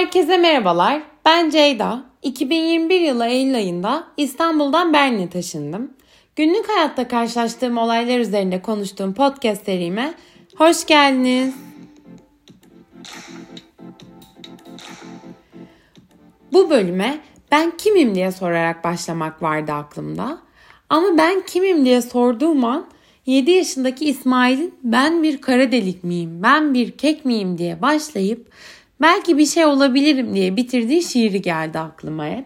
Herkese merhabalar. Ben Ceyda. 2021 yılı Eylül ayında İstanbul'dan Berlin'e taşındım. Günlük hayatta karşılaştığım olaylar üzerinde konuştuğum podcast serime hoş geldiniz. Bu bölüme ben kimim diye sorarak başlamak vardı aklımda. Ama ben kimim diye sorduğum an 7 yaşındaki İsmail'in ben bir kara delik miyim, ben bir kek miyim diye başlayıp belki bir şey olabilirim diye bitirdiği şiiri geldi aklıma hep.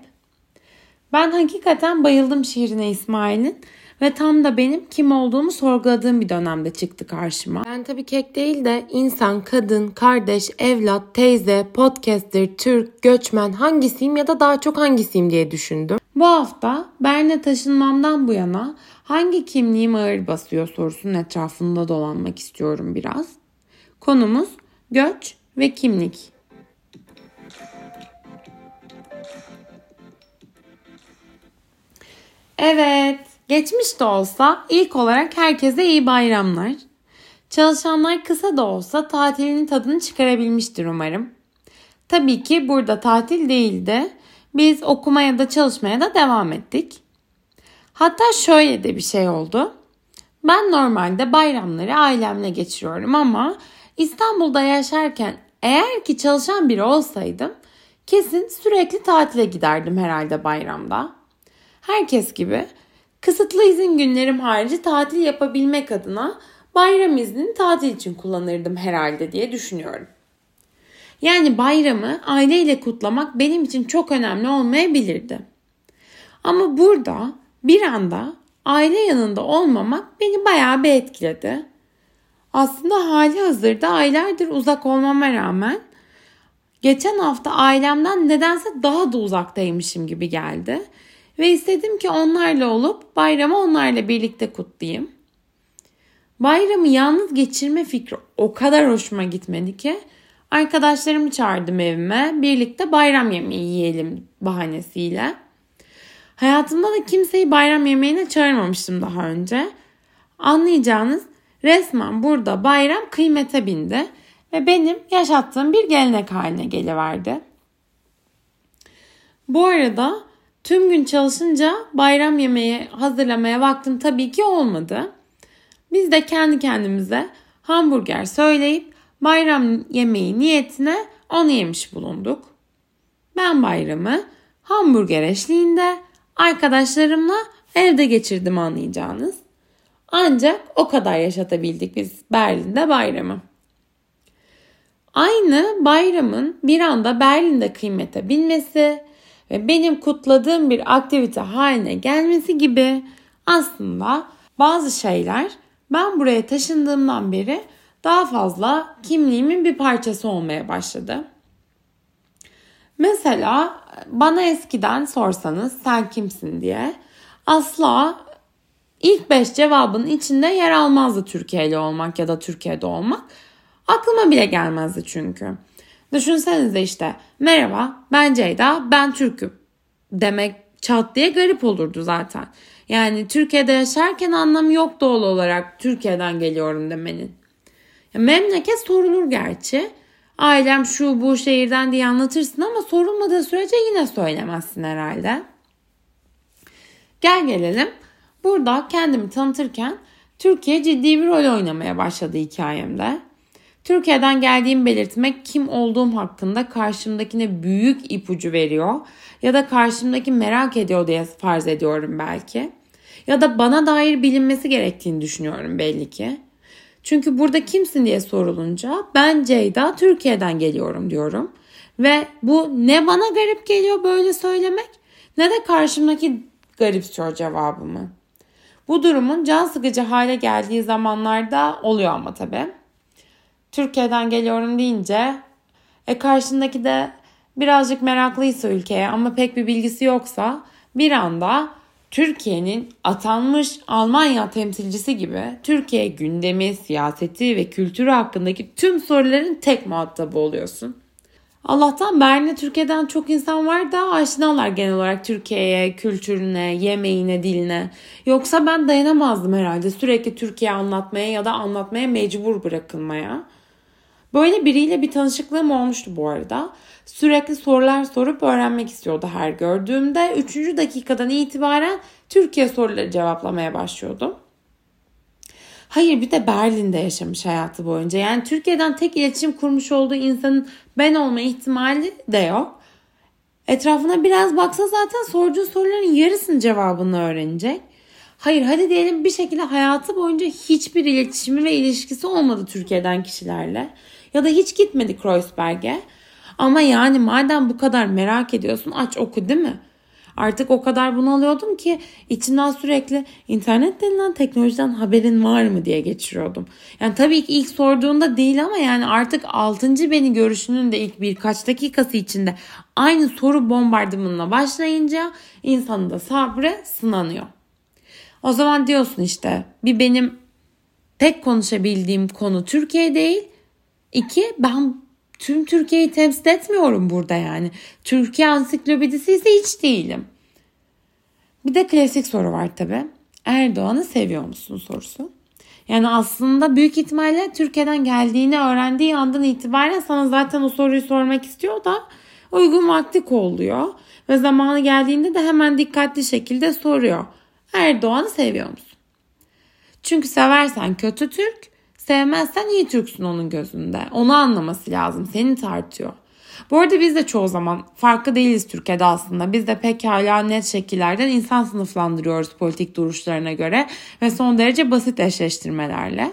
Ben hakikaten bayıldım şiirine İsmail'in ve tam da benim kim olduğumu sorguladığım bir dönemde çıktı karşıma. Ben tabii kek değil de insan, kadın, kardeş, evlat, teyze, podcaster, Türk, göçmen hangisiyim ya da daha çok hangisiyim diye düşündüm. Bu hafta Berne taşınmamdan bu yana hangi kimliğim ağır basıyor sorusunun etrafında dolanmak istiyorum biraz. Konumuz göç ve kimlik. Evet, geçmiş de olsa ilk olarak herkese iyi bayramlar. Çalışanlar kısa da olsa tatilinin tadını çıkarabilmiştir umarım. Tabii ki burada tatil değildi. Biz okumaya da çalışmaya da devam ettik. Hatta şöyle de bir şey oldu. Ben normalde bayramları ailemle geçiriyorum ama İstanbul'da yaşarken eğer ki çalışan biri olsaydım kesin sürekli tatile giderdim herhalde bayramda. Herkes gibi kısıtlı izin günlerim harici tatil yapabilmek adına bayram iznini tatil için kullanırdım herhalde diye düşünüyorum. Yani bayramı aileyle kutlamak benim için çok önemli olmayabilirdi. Ama burada bir anda aile yanında olmamak beni bayağı bir etkiledi. Aslında hali hazırda aylardır uzak olmama rağmen geçen hafta ailemden nedense daha da uzaktaymışım gibi geldi. Ve istedim ki onlarla olup bayramı onlarla birlikte kutlayayım. Bayramı yalnız geçirme fikri o kadar hoşuma gitmedi ki arkadaşlarımı çağırdım evime. Birlikte bayram yemeği yiyelim bahanesiyle. Hayatımda da kimseyi bayram yemeğine çağırmamıştım daha önce. Anlayacağınız resmen burada bayram kıymete bindi ve benim yaşattığım bir gelenek haline geliverdi. Bu arada tüm gün çalışınca bayram yemeği hazırlamaya vaktim tabii ki olmadı. Biz de kendi kendimize hamburger söyleyip bayram yemeği niyetine onu yemiş bulunduk. Ben bayramı hamburger eşliğinde arkadaşlarımla evde geçirdim anlayacağınız. Ancak o kadar yaşatabildik biz Berlin'de bayramı. Aynı bayramın bir anda Berlin'de kıymete binmesi ve benim kutladığım bir aktivite haline gelmesi gibi aslında bazı şeyler ben buraya taşındığımdan beri daha fazla kimliğimin bir parçası olmaya başladı. Mesela bana eskiden sorsanız sen kimsin diye asla ilk beş cevabın içinde yer almazdı Türkiye'li olmak ya da Türkiye'de olmak. Aklıma bile gelmezdi çünkü. Düşünsenize işte merhaba ben Ceyda ben Türk'üm demek çat diye garip olurdu zaten. Yani Türkiye'de yaşarken anlamı yok doğal olarak Türkiye'den geliyorum demenin. Ya memleket sorulur gerçi. Ailem şu bu şehirden diye anlatırsın ama sorulmadığı sürece yine söylemezsin herhalde. Gel gelelim. Burada kendimi tanıtırken Türkiye ciddi bir rol oynamaya başladı hikayemde. Türkiye'den geldiğim belirtmek kim olduğum hakkında karşımdakine büyük ipucu veriyor ya da karşımdaki merak ediyor diye farz ediyorum belki. Ya da bana dair bilinmesi gerektiğini düşünüyorum belli ki. Çünkü burada kimsin diye sorulunca ben Ceyda Türkiye'den geliyorum diyorum. Ve bu ne bana garip geliyor böyle söylemek ne de karşımdaki garipsiyor cevabımı. Bu durumun can sıkıcı hale geldiği zamanlarda oluyor ama tabii. Türkiye'den geliyorum deyince e karşındaki de birazcık meraklıysa ülkeye ama pek bir bilgisi yoksa bir anda Türkiye'nin atanmış Almanya temsilcisi gibi Türkiye gündemi, siyaseti ve kültürü hakkındaki tüm soruların tek muhatabı oluyorsun. Allah'tan Berlin'de Türkiye'den çok insan var da aşinalar genel olarak Türkiye'ye, kültürüne, yemeğine, diline. Yoksa ben dayanamazdım herhalde sürekli Türkiye anlatmaya ya da anlatmaya mecbur bırakılmaya. Böyle biriyle bir tanışıklığım olmuştu bu arada. Sürekli sorular sorup öğrenmek istiyordu her gördüğümde. Üçüncü dakikadan itibaren Türkiye soruları cevaplamaya başlıyordum. Hayır bir de Berlin'de yaşamış hayatı boyunca. Yani Türkiye'den tek iletişim kurmuş olduğu insanın ben olma ihtimali de yok. Etrafına biraz baksa zaten sorduğu soruların yarısının cevabını öğrenecek. Hayır hadi diyelim bir şekilde hayatı boyunca hiçbir iletişimi ve ilişkisi olmadı Türkiye'den kişilerle. Ya da hiç gitmedi Kreuzberg'e. Ama yani madem bu kadar merak ediyorsun aç oku değil mi? Artık o kadar bunu alıyordum ki içinden sürekli internet denilen teknolojiden haberin var mı diye geçiriyordum. Yani tabii ki ilk sorduğunda değil ama yani artık 6. beni görüşünün de ilk birkaç dakikası içinde aynı soru bombardımanına başlayınca insanın da sabrı sınanıyor. O zaman diyorsun işte bir benim tek konuşabildiğim konu Türkiye değil. İki ben tüm Türkiye'yi temsil etmiyorum burada yani. Türkiye ansiklopedisi ise hiç değilim. Bir de klasik soru var tabi. Erdoğan'ı seviyor musun sorusu. Yani aslında büyük ihtimalle Türkiye'den geldiğini öğrendiği andan itibaren sana zaten o soruyu sormak istiyor da uygun vakti kolluyor. Ve zamanı geldiğinde de hemen dikkatli şekilde soruyor. Erdoğan'ı seviyor musun? Çünkü seversen kötü Türk, sevmezsen iyi Türksün onun gözünde. Onu anlaması lazım. Seni tartıyor. Bu arada biz de çoğu zaman farklı değiliz Türkiye'de aslında. Biz de pekala net şekillerden insan sınıflandırıyoruz politik duruşlarına göre ve son derece basit eşleştirmelerle.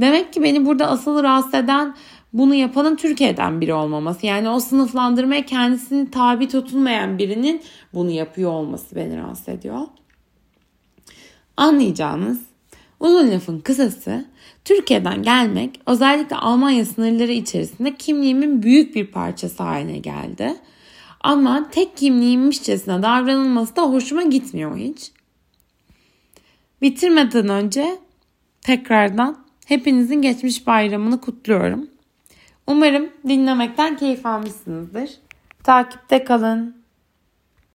Demek ki beni burada asıl rahatsız eden bunu yapanın Türkiye'den biri olmaması. Yani o sınıflandırmaya kendisini tabi tutulmayan birinin bunu yapıyor olması beni rahatsız ediyor. Anlayacağınız uzun lafın kısası Türkiye'den gelmek özellikle Almanya sınırları içerisinde kimliğimin büyük bir parçası haline geldi. Ama tek kimliğimmişçesine davranılması da hoşuma gitmiyor hiç. Bitirmeden önce tekrardan hepinizin geçmiş bayramını kutluyorum. Umarım dinlemekten keyif almışsınızdır. Takipte kalın.